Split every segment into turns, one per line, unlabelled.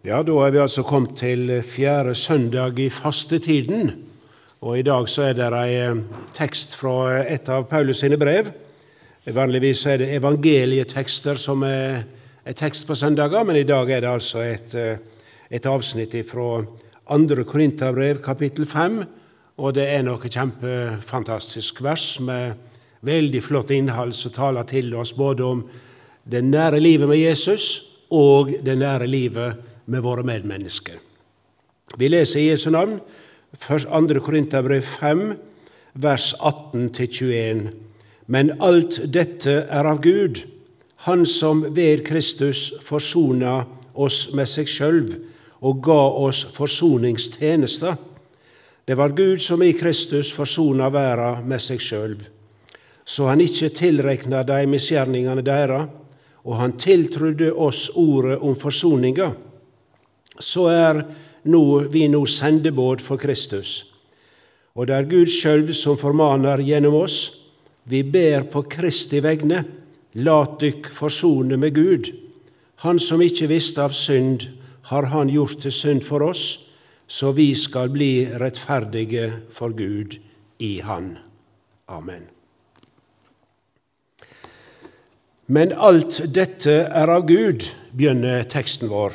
Ja, da er vi altså kommet til fjerde søndag i fastetiden. Og i dag så er det en eh, tekst fra et av Paulus sine brev. Vanligvis er det evangelietekster som er, er tekst på søndager, men i dag er det altså et, eh, et avsnitt fra andre Korinterbrev, kapittel 5. Og det er noe kjempefantastisk vers med veldig flott innhold som taler til oss både om det nære livet med Jesus og det nære livet med våre medmennesker. Vi leser i Jesu navn 2. Korinterbrev 5, vers 18-21. Men alt dette er av Gud, Han som ved Kristus forsona oss med seg sjølv og ga oss forsoningstjenester. Det var Gud som i Kristus forsona verda med seg sjølv, så han ikke tilrekna dei misgjerningane deira, og han tiltrudde oss ordet om forsoninga så er nå, vi nå sendebåd for Kristus. Og det er Gud sjølv som formaner gjennom oss. Vi ber på Kristi vegne, lat dykk forsone med Gud. Han som ikke visste av synd, har Han gjort til synd for oss, så vi skal bli rettferdige for Gud i Han. Amen. Men alt dette er av Gud, begynner teksten vår.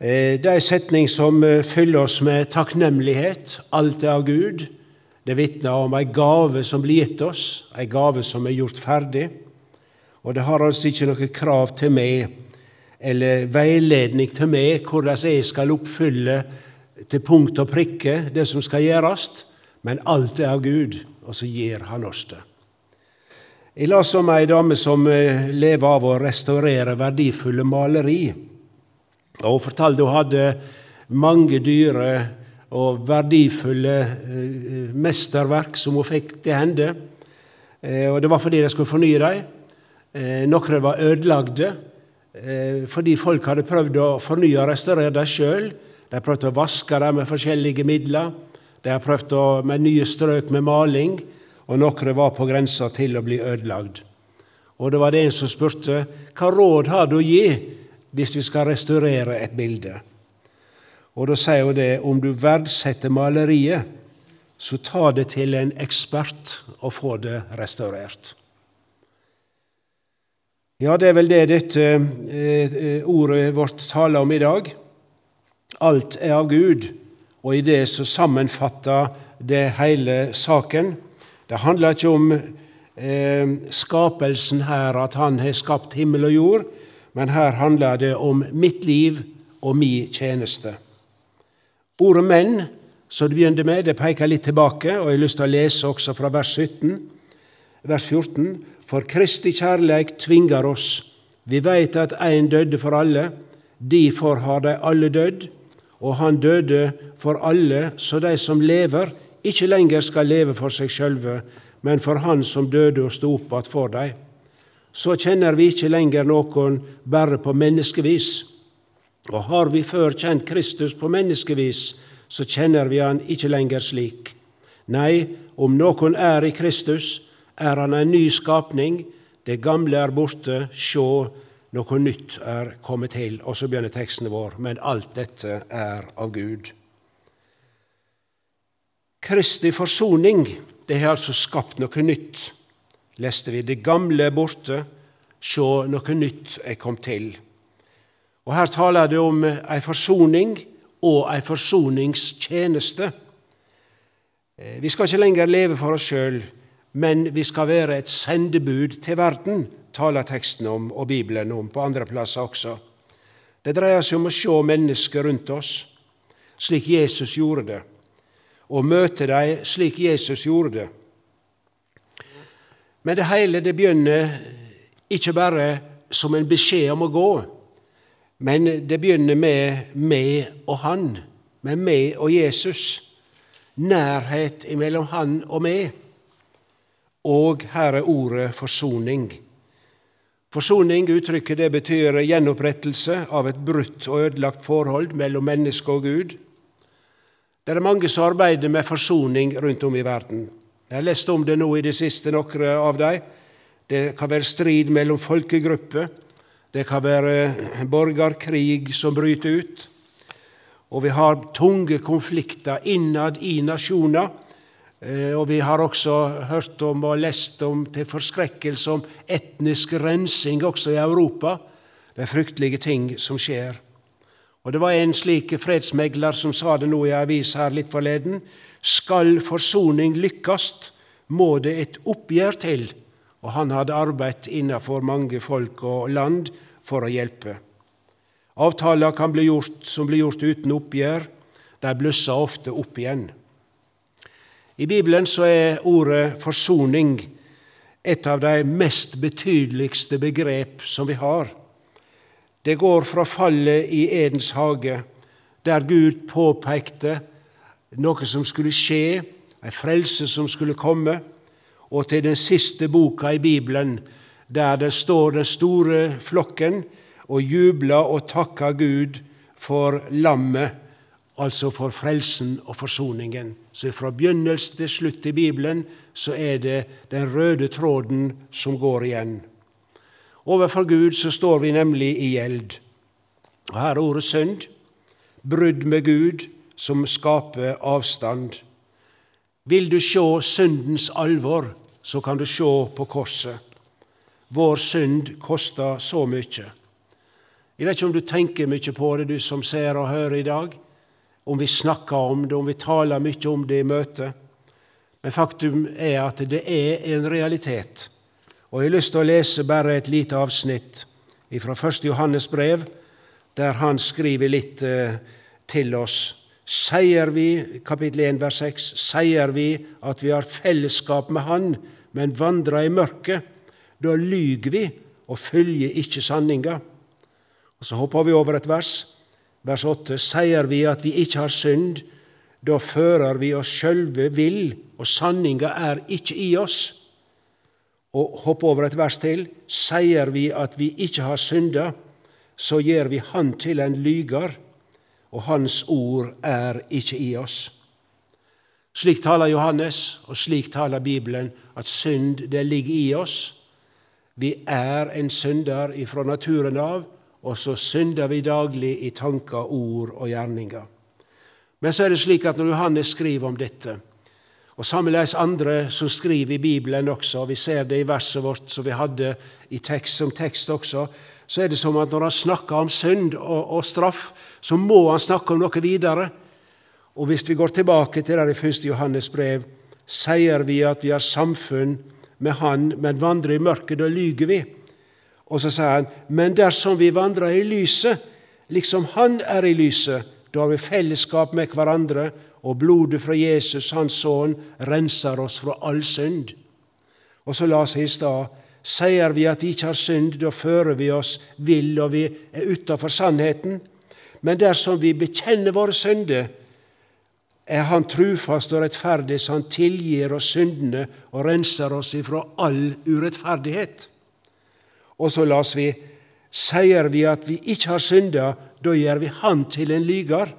Eh, det er en setning som eh, fyller oss med takknemlighet. Alt er av Gud. Det vitner om en gave som blir gitt oss, en gave som er gjort ferdig. Og det har altså ikke noe krav til meg eller veiledning til meg hvordan jeg skal oppfylle til punkt og prikke det som skal gjøres, men alt er av Gud, og så gir Han oss det. Jeg las om ei dame som eh, lever av å restaurere verdifulle maleri. Og Hun fortalte hun hadde mange dyre og verdifulle eh, mesterverk som hun fikk til hende. Eh, og Det var fordi de skulle fornye dem. Eh, noen var ødelagte fordi folk hadde prøvd å fornye og restaurere dem sjøl. De prøvde å vaske dem med forskjellige midler. De har prøvd å, med nye strøk med maling, og noen var på grensa til å bli ødelagt. Og det var det en som spurte hva råd har du å gi hvis vi skal restaurere et bilde. Og Da sier hun det om du verdsetter maleriet, så ta det til en ekspert og få det restaurert. Ja, det er vel det dette eh, ordet vårt taler om i dag. Alt er av Gud, og i det så sammenfatter det hele saken. Det handler ikke om eh, skapelsen her, at Han har skapt himmel og jord, men her handler det om mitt liv og mi tjeneste. Ordet 'menn', som du begynte med, det peker litt tilbake, og jeg har lyst til å lese også fra vers 17, vers 14. For Kristi kjærleik tvinger oss. Vi veit at én døde for alle, derfor har de alle dødd. Og han døde for alle, så de som lever, ikke lenger skal leve for seg sjølve, men for Han som døde og sto opp att for dem så kjenner vi ikke lenger noen bare på menneskevis. Og har vi før kjent Kristus på menneskevis, så kjenner vi han ikke lenger slik. Nei, om noen er i Kristus, er han en ny skapning. Det gamle er borte, sjå, noe nytt er kommet til. Og så begynner teksten vår. Men alt dette er av Gud. Kristi forsoning, det har altså skapt noe nytt leste vi. Det gamle er borte, sjå, noe nytt er kommet til. Og Her taler det om ei forsoning og ei forsoningstjeneste. Eh, vi skal ikke lenger leve for oss sjøl, men vi skal være et sendebud til verden, taler teksten om, og Bibelen om, på andre plasser også. Det dreier seg om å se mennesker rundt oss slik Jesus gjorde det, og møte dem slik Jesus gjorde det. Men det hele det begynner ikke bare som en beskjed om å gå, men det begynner med meg og han, med meg og Jesus. Nærhet mellom han og meg. Og her er ordet forsoning. Forsoning, uttrykket det betyr gjenopprettelse av et brutt og ødelagt forhold mellom menneske og Gud. Det er mange som arbeider med forsoning rundt om i verden. Jeg har lest om det nå i det siste, noen av dem. Det kan være strid mellom folkegrupper. Det kan være borgerkrig som bryter ut. Og vi har tunge konflikter innad i nasjoner. Eh, og vi har også hørt om og lest om til forskrekkelse om etnisk rensing også i Europa. Det er fryktelige ting som skjer. Og Det var en slik fredsmegler som sa det nå i avis her litt forleden. Skal forsoning lykkes, må det et oppgjør til. Og han hadde arbeidet innenfor mange folk og land for å hjelpe. Avtaler bli gjort, som blir gjort uten oppgjør. De blusser ofte opp igjen. I Bibelen så er ordet forsoning et av de mest betydeligste begrep som vi har. Det går fra fallet i Edens hage, der Gud påpekte noe som skulle skje, en frelse som skulle komme, og til den siste boka i Bibelen, der det står den store flokken og jubler og takker Gud for lammet, altså for frelsen og forsoningen. Så fra begynnelse til slutt i Bibelen så er det den røde tråden som går igjen. Overfor Gud så står vi nemlig i gjeld. Og Her er ordet synd, brudd med Gud, som skaper avstand. Vil du se syndens alvor, så kan du se på korset. Vår synd koster så mye. Jeg vet ikke om du tenker mye på det, du som ser og hører i dag. Om vi snakker om det, om vi taler mye om det i møtet. Men faktum er at det er en realitet. Og Jeg har lyst til å lese bare et lite avsnitt fra 1. Johannes brev, der han skriver litt eh, til oss. Sier vi, kapittel 1, vers 6, sier vi at vi har fellesskap med Han, men vandrer i mørket, da lyger vi og følger ikke sanninga. Og Så hopper vi over et vers, vers 8. Sier vi at vi ikke har synd, da fører vi oss sjølve vill, og sanninga er ikke i oss. Og hopp over et vers til. Sier vi at vi ikke har synda, så gjør vi Han til en lyger, og Hans ord er ikke i oss. Slik taler Johannes, og slik taler Bibelen, at synd det ligger i oss. Vi er en synder ifra naturen av, og så synder vi daglig i tanker, ord og gjerninger. Men så er det slik at når Johannes skriver om dette, og sammenleis andre som skriver i Bibelen også, vi ser det i verset vårt som vi hadde i tekst, som tekst også, så er det som at når han snakker om synd og, og straff, så må han snakke om noe videre. Og hvis vi går tilbake til det i 1. Johannes brev, sier vi at vi har samfunn med Han, men vandrer i mørket, da lyger vi. Og så sier han, men dersom vi vandrer i lyset, liksom Han er i lyset, da har vi fellesskap med hverandre, og blodet fra Jesus, Hans Sønn, renser oss fra all synd. Og så la oss i stad Sier vi at vi ikke har synd, da fører vi oss vill, og vi er utafor sannheten. Men dersom vi bekjenner våre synder, er Han trufast og rettferdig, så Han tilgir oss syndene og renser oss ifra all urettferdighet. Og så las vi Sier vi at vi ikke har synda, da gjør vi Han til en lyger.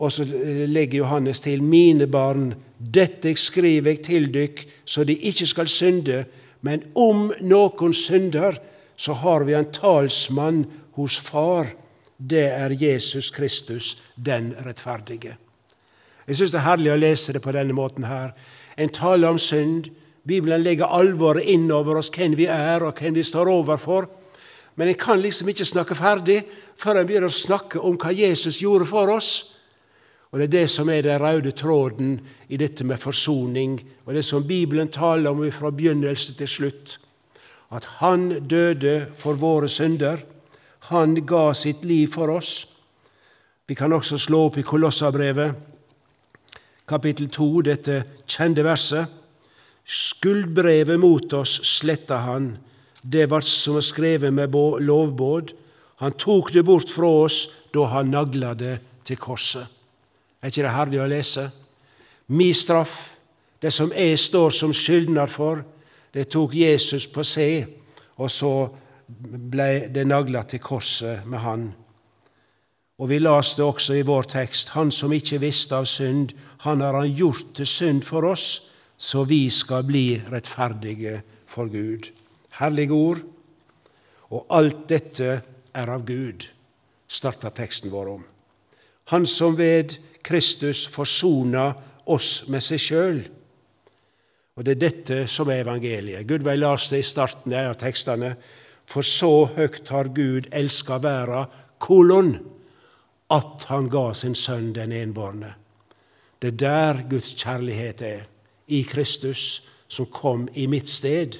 Og så legger Johannes til mine barn, dette skriver jeg til dykk, så de ikke skal synde. Men om noen synder, så har vi en talsmann hos Far. Det er Jesus Kristus, den rettferdige. Jeg syns det er herlig å lese det på denne måten her. En taler om synd, Bibelen legger alvoret inn over oss, hvem vi er og hvem vi står overfor. Men en kan liksom ikke snakke ferdig før en begynner å snakke om hva Jesus gjorde for oss. Og Det er det som er den røde tråden i dette med forsoning, og det som Bibelen taler om fra begynnelse til slutt. At Han døde for våre synder. Han ga sitt liv for oss. Vi kan også slå opp i Kolossabrevet, kapittel 2, dette kjente verset. Skuldbrevet mot oss sletta han, det var som var skrevet med lovbåd. Han tok det bort fra oss da han nagla det til korset. Er ikke det herlig å lese? Mi straff, det som jeg står som skyldner for, det tok Jesus på seg, og så ble det nagla til korset med han. Og vi las det også i vår tekst. Han som ikke visste av synd, han har han gjort til synd for oss, så vi skal bli rettferdige for Gud. Herlige ord. og alt dette er av Gud, starta teksten vår om. Han som ved Kristus forsona oss med seg sjøl. Og det er dette som er evangeliet. Gud vil las det i starten av tekstene. For så høgt har Gud elska verda, kolon, at han ga sin sønn den enbårne. Det er der Guds kjærlighet er, i Kristus, som kom i mitt sted.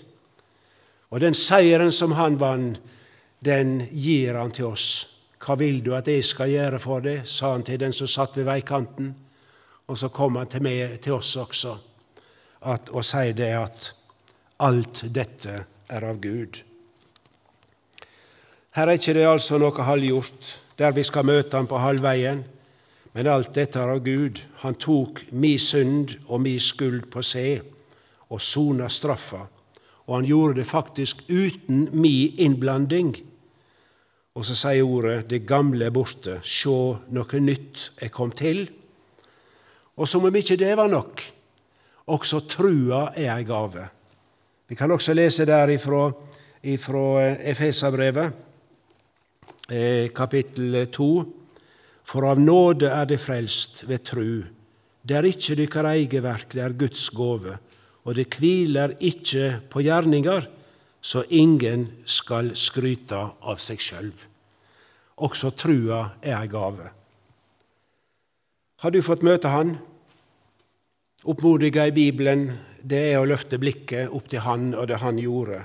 Og den seieren som han vant, den gir han til oss. Hva vil du at jeg skal gjøre for deg? sa han til den som satt ved veikanten. Og så kom han til, meg, til oss også at, og sier det at alt dette er av Gud. Her er ikke det altså noe halvgjort, der vi skal møte ham på halvveien. Men alt dette er av Gud. Han tok mi synd og mi skuld på seg og sona straffa. Og han gjorde det faktisk uten mi innblanding. Og så sier ordet 'det gamle er borte', sjå, noe nytt er kom til. Og som om ikke det var nok, også trua er ei gave. Vi kan også lese der ifra, ifra eh, Efesabrevet, eh, kapittel 2. For av nåde er det frelst ved tru. Det er ikke deres eget verk, det er Guds gåve. Og det hviler ikke på gjerningar, så ingen skal skryte av seg sjøl. Også trua er ei gave. Har du fått møte Han? Oppmodiga i Bibelen, det er å løfte blikket opp til Han og det Han gjorde.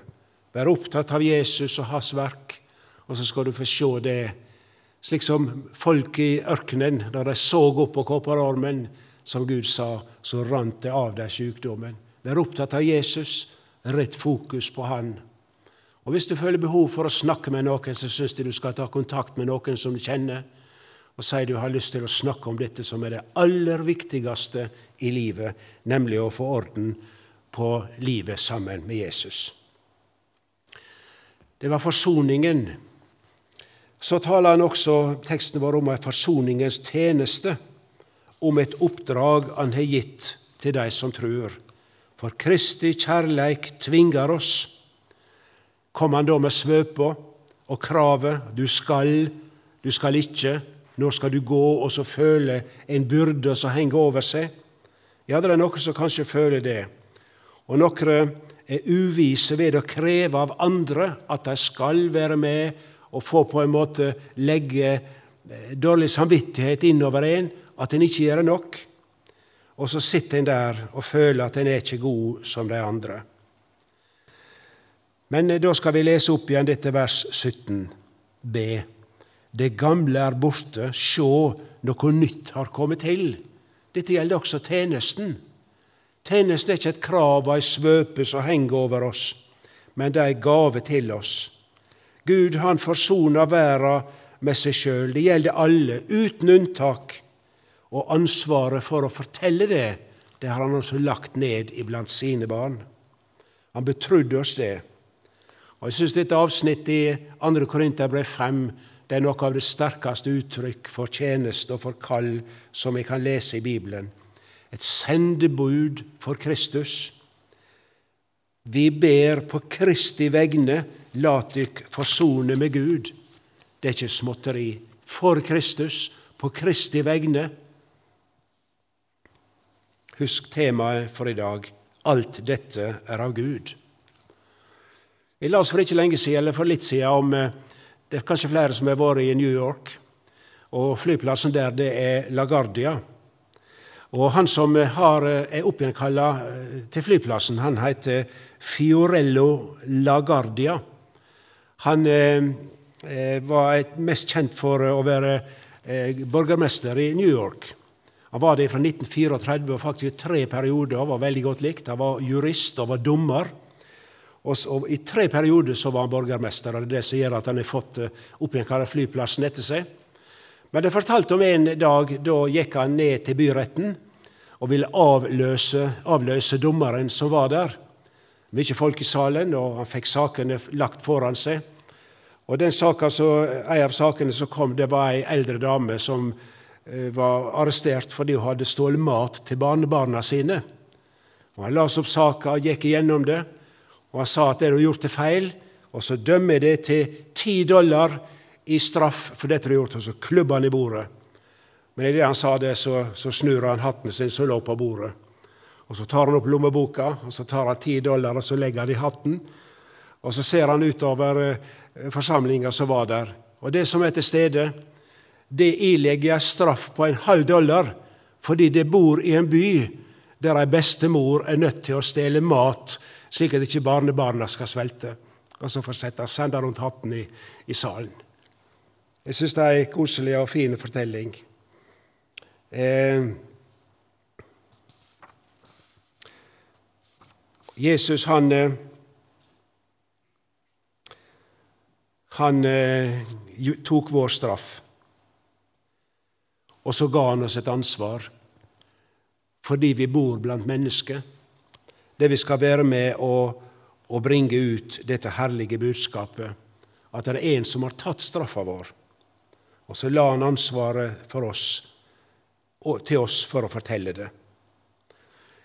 Vær opptatt av Jesus og Hans verk, og så skal du få se det slik som folk i ørkenen, da de så opp på kopparormen, som Gud sa, så rant det av der sykdommen. Vær opptatt av Jesus, rett fokus på Han. Og Hvis du føler behov for å snakke med noen, så syns jeg du skal ta kontakt med noen som du kjenner og sier du har lyst til å snakke om dette som er det aller viktigste i livet, nemlig å få orden på livet sammen med Jesus. Det var forsoningen. Så taler han også teksten vår om en forsoningens tjeneste, om et oppdrag han har gitt til de som tror. For Kristi kjærleik tvinger oss. Kom han da med svøpa og kravet 'du skal', 'du skal ikke', når skal du gå og så føle en byrde som henger over seg? Ja, det er noen som kanskje føler det. Og noen er uvise ved å kreve av andre at de skal være med og få på en måte legge eh, dårlig samvittighet innover en, at en ikke gjør nok. Og så sitter en der og føler at en er ikke god som de andre. Men eh, da skal vi lese opp igjen dette vers 17b. Det gamle er borte, sjå, noe nytt har kommet til. Dette gjelder også tjenesten. Tjenesten er ikke et krav og ei svøpe som henger over oss, men det er ei gave til oss. Gud han forsoner verda med seg sjøl. Det gjelder alle, uten unntak. Og ansvaret for å fortelle det, det har han også lagt ned iblant sine barn. Han betrodde oss det. Og Jeg syns dette avsnittet i 2. Korinterbrev 5 det er noe av det sterkeste uttrykk for tjeneste og for kall som vi kan lese i Bibelen. Et sendebud for Kristus. Vi ber på Kristi vegne, la dykk forsone med Gud. Det er ikke småtteri. For Kristus, på Kristi vegne. Husk temaet for i dag. Alt dette er av Gud. Vi la oss for ikke lenge siden, eller for litt siden om eh, det er kanskje flere som har vært i New York. Og Flyplassen der det er LaGuardia. Og Han som har, er oppgjenkalla eh, til flyplassen, han heter Fiorello LaGuardia. Han eh, eh, var mest kjent for å være eh, borgermester i New York. Han var det fra 1934 og faktisk i tre perioder, var veldig godt likt. Han var jurist og var dommer. Og, I tre perioder så var han borgermester, og det er det som gjør at han har fått uh, opp igjen flyplassen etter seg. Men det fortalte om en dag da gikk han ned til byretten og ville avløse, avløse dommeren som var der. Mye folk i salen, og han fikk sakene lagt foran seg. Og den saken så, En av sakene som kom, det var ei eldre dame som var arrestert fordi hun hadde stjålet mat til barnebarna sine. Og Han las opp saka og gikk igjennom det. Og han sa at det du har gjort er feil, og så dømmer jeg det til ti dollar i straff for dette du har gjort, og så klubber han i bordet. Men idet han sa det, så, så, snur han hatten sin som lå på bordet. Og Så tar han opp lommeboka, og så tar han ti dollar og så legger han i hatten. Og Så ser han utover eh, forsamlinga som var der. Og det som er til stede, det ilegger jeg straff på en halv dollar fordi det bor i en by der ei bestemor er nødt til å stjele mat slik at ikke barnebarna skal svelte. Og så fortsetter han, sender rundt hatten i, i salen. Jeg syns det er en koselig og fin fortelling. Eh, Jesus, han eh, Han eh, tok vår straff. Og så ga han oss et ansvar fordi vi bor blant mennesker, der vi skal være med og, og bringe ut dette herlige budskapet, at det er en som har tatt straffa vår. Og så la han ansvaret for oss, til oss for å fortelle det.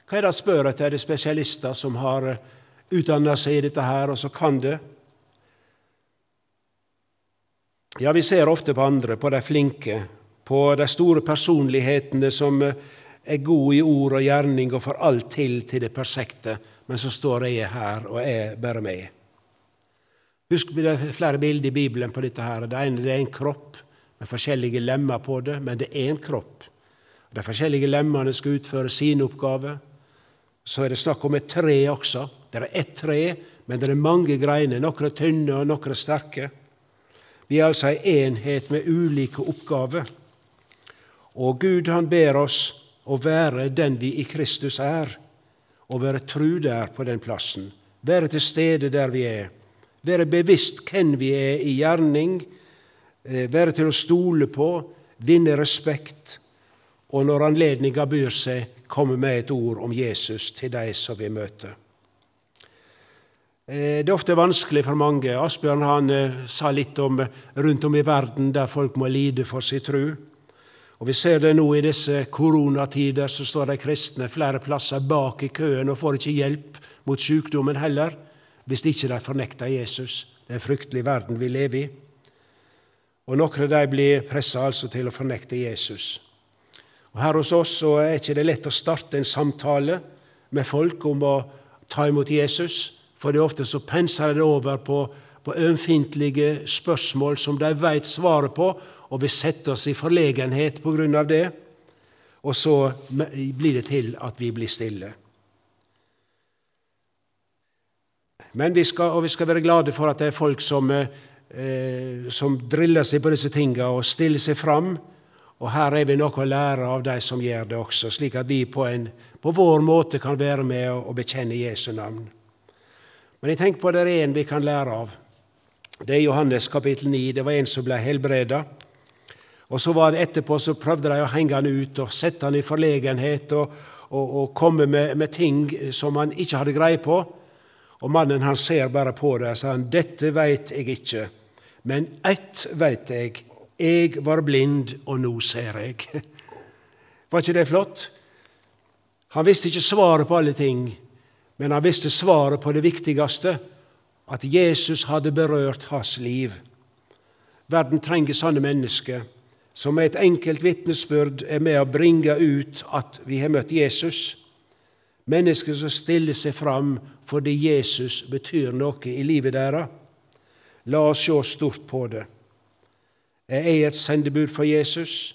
Hva er det han spør etter? Er det spesialister som har utdanna seg i dette her, og så kan det? Ja, vi ser ofte på andre, på de flinke, på de store personlighetene som er gode i ord og gjerning og får alt til til det perfekte, men så står jeg her og er bare meg. Husk det er flere bilder i Bibelen på dette. her. Det ene det er en kropp med forskjellige lemmer på det, men det er en kropp. De forskjellige lemmene skal utføre sine oppgaver. Så er det snakk om et tre også. Det er ett tre, men det er mange greiner. Noen tynne, og noen er sterke. Vi er altså en enhet med ulike oppgaver. Og Gud han ber oss å være den vi i Kristus er, og være tru der på den plassen. Være til stede der vi er. Være bevisst hvem vi er i gjerning. Eh, være til å stole på, vinne respekt, og når anledninga byr seg, komme med et ord om Jesus til de som vi møter. Eh, det er ofte vanskelig for mange. Asbjørn han eh, sa litt om rundt om i verden der folk må lide for sin tru. Og Vi ser det nå i disse koronatider, så står de kristne flere plasser bak i køen og får ikke hjelp mot sykdommen heller, hvis ikke de fornekter Jesus. Det er en fryktelig verden vi lever i. Og Noen av dem blir pressa altså til å fornekte Jesus. Og Her hos oss så er ikke det lett å starte en samtale med folk om å ta imot Jesus. For det er ofte så penser det over på, på ømfintlige spørsmål som de veit svaret på, og vil sette oss i forlegenhet av det. Og så blir det til at vi blir stille. Men vi skal, og vi skal være glade for at det er folk som, eh, som driller seg på disse tinga og stiller seg fram. Og her er vi noe å lære av de som gjør det også, slik at vi på, en, på vår måte kan være med og bekjenne Jesu navn. Men jeg tenker på at det er en vi kan lære av. Det er Johannes kapittel 9. Det var en som ble helbreda. Og så var det etterpå så prøvde de å henge han ut og sette han i forlegenhet og, og, og komme med, med, ting som han ikke hadde greie på. Og mannen han ser bare på det og sier 'Dette veit jeg ikke', men ett veit jeg. Jeg var blind, og nå ser jeg. Var ikke det flott? Han visste ikke svaret på alle ting, men han visste svaret på det viktigste, at Jesus hadde berørt hans liv. Verden trenger sånne mennesker som med et enkelt vitnesbyrd er med å bringe ut at vi har møtt Jesus. Mennesker som stiller seg fram fordi Jesus betyr noe i livet deres. La oss se stort på det. Er jeg et sendebud for Jesus,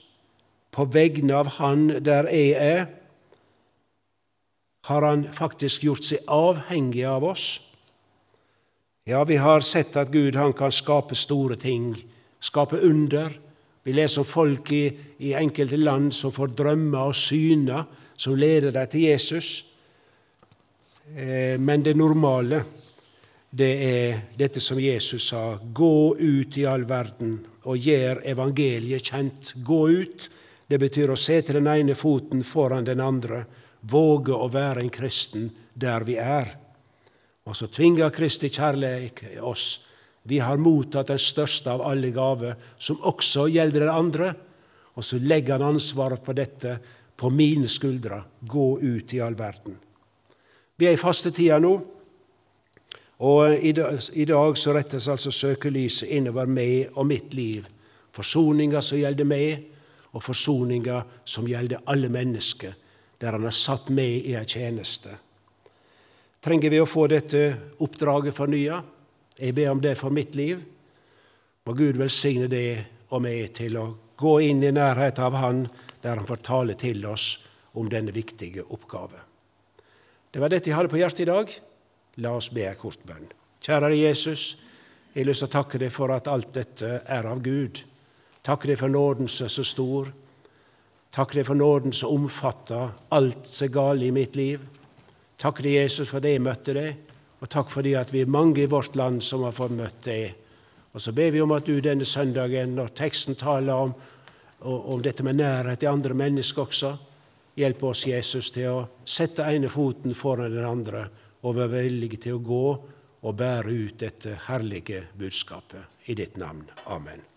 på vegne av Han der jeg er? har han faktisk gjort seg avhengig av oss. Ja, vi har sett at Gud han kan skape store ting, skape under. Vi leser om folk i, i enkelte land som får drømmer og syner som leder dem til Jesus. Eh, men det normale, det er dette som Jesus sa. Gå ut i all verden og gjør evangeliet kjent. Gå ut. Det betyr å se til den ene foten foran den andre våge å være en kristen der vi er. Og så tvinger Kristi kjærlighet oss. Vi har mottatt den største av alle gaver, som også gjelder den andre. Og så legger han ansvaret på dette på mine skuldre. Gå ut i all verden. Vi er i fastetida nå, Og i dag, i dag så rettes altså søkelyset innover meg og mitt liv. Forsoninga som gjelder meg, og forsoninga som gjelder alle mennesker, der Han har satt meg i ei tjeneste. Trenger vi å få dette oppdraget fornya? Jeg ber om det for mitt liv. Må Gud velsigne det og meg til å gå inn i nærheten av Han, der Han får tale til oss om denne viktige oppgave. Det var dette jeg hadde på hjertet i dag. La oss be en kort bønn. Kjære Jesus, jeg har lyst til å takke deg for at alt dette er av Gud. Takke deg for nåden som er så stor. Takke deg for nåden som omfatter alt som er galt i mitt liv. Takke til Jesus, for det jeg møtte deg, og takk fordi at vi er mange i vårt land som har fått møtt deg. Og så ber vi om at du denne søndagen, når teksten taler om, om dette med nærhet til andre mennesker også, hjelp oss, Jesus, til å sette ene foten foran den andre og være villige til å gå og bære ut dette herlige budskapet. I ditt navn. Amen.